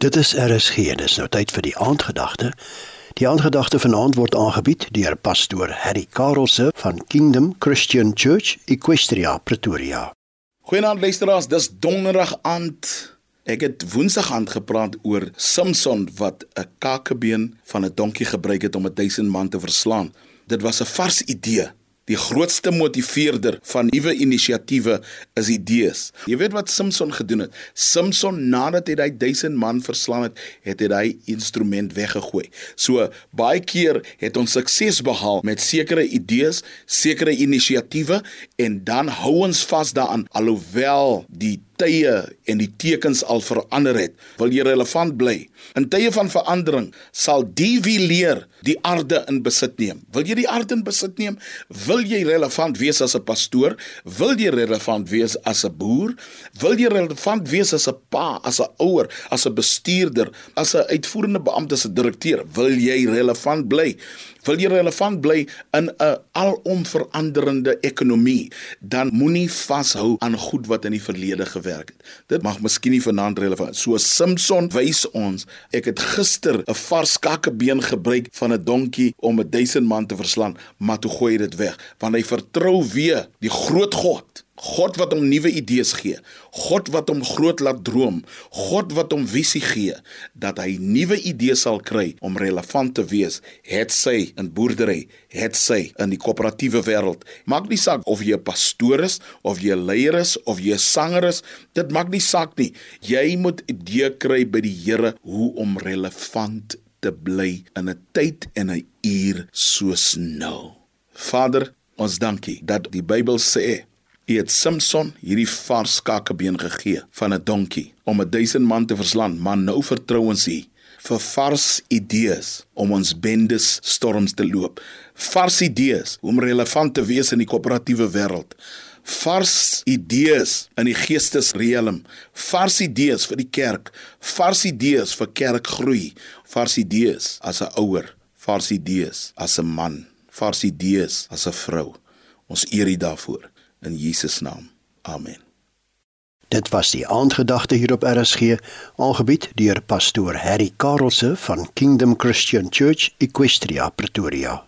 Dit is RSG en dis nou tyd vir die aandgedagte. Die aandgedagte vanaand word aangebied deur pastoor Harry Karelse van Kingdom Christian Church, Equestria, Pretoria. Goeienaand luisteraars, dis donderdag aand. Ek het woensdag aand gepraat oor Samson wat 'n kakebeen van 'n donkie gebruik het om 'n duisend man te verslaan. Dit was 'n vars idee. Die grootste motiveerder van nuwe inisiatiewe is idees. Jy weet wat Samson gedoen het? Samson nadat hy daai 1000 man verslaan het, het hy daai instrument weggegooi. So baie keer het ons sukses behaal met sekere idees, sekere inisiatiewe en dan hou ons vas daaraan alhoewel die tye en die tekens al verander het, wil jy relevant bly. In tye van verandering sal die wie leer die aarde in besit neem. Wil jy die aarde in besit neem? Wil jy relevant wees as 'n pastoor? Wil jy relevant wees as 'n boer? Wil jy relevant wees as 'n pa, as 'n ouer, as 'n bestuurder, as 'n uitvoerende beampte, as 'n direkteur? Wil jy relevant bly? Wil jy relevant bly in 'n alomveranderende ekonomie? Dan moenie vashou aan goed wat in die verlede gewerk het. Dit mag miskien nie vanaand relevant. So Samson wys ons, ek het gister 'n vars kakkebeen gebruik van 'n donkie om 'n duisend man te verslaan, maar toe gooi hy dit weg, want hy vertrou weer die groot God. God wat hom nuwe idees gee. God wat hom groot laat droom. God wat hom visie gee dat hy nuwe idees sal kry om relevant te wees, het sy in boerdery, het sy in die koöperatiewe wêreld. Maak nie saak of jy 'n pastoor is of jy 'n leier is of jy 'n sanger is, dit maak nie saak nie. Jy moet idee kry by die Here hoe om relevant te bly in 'n tyd en 'n uur soos nou. Vader, ons dankie dat die Bybel sê Hy het Samson hierdie vars kakebeen gegee van 'n donkie om 'n duisend man te verslaan, maar nou vertrou ons U vir vars idees om ons bendes storms te loop. Vars idees om relevant te wees in die koöperatiewe wêreld. Vars idees in die geestesriem. Vars idees vir die kerk. Vars idees vir kerkgroei. Vars idees as 'n ouer. Vars idees as 'n man. Vars idees as 'n vrou. Ons eer U daarvoor in Jesus naam. Amen. Dit was die aandgedagte hier op RSG, aangebied deur pastoor Harry Karelse van Kingdom Christian Church, Equestria, Pretoria.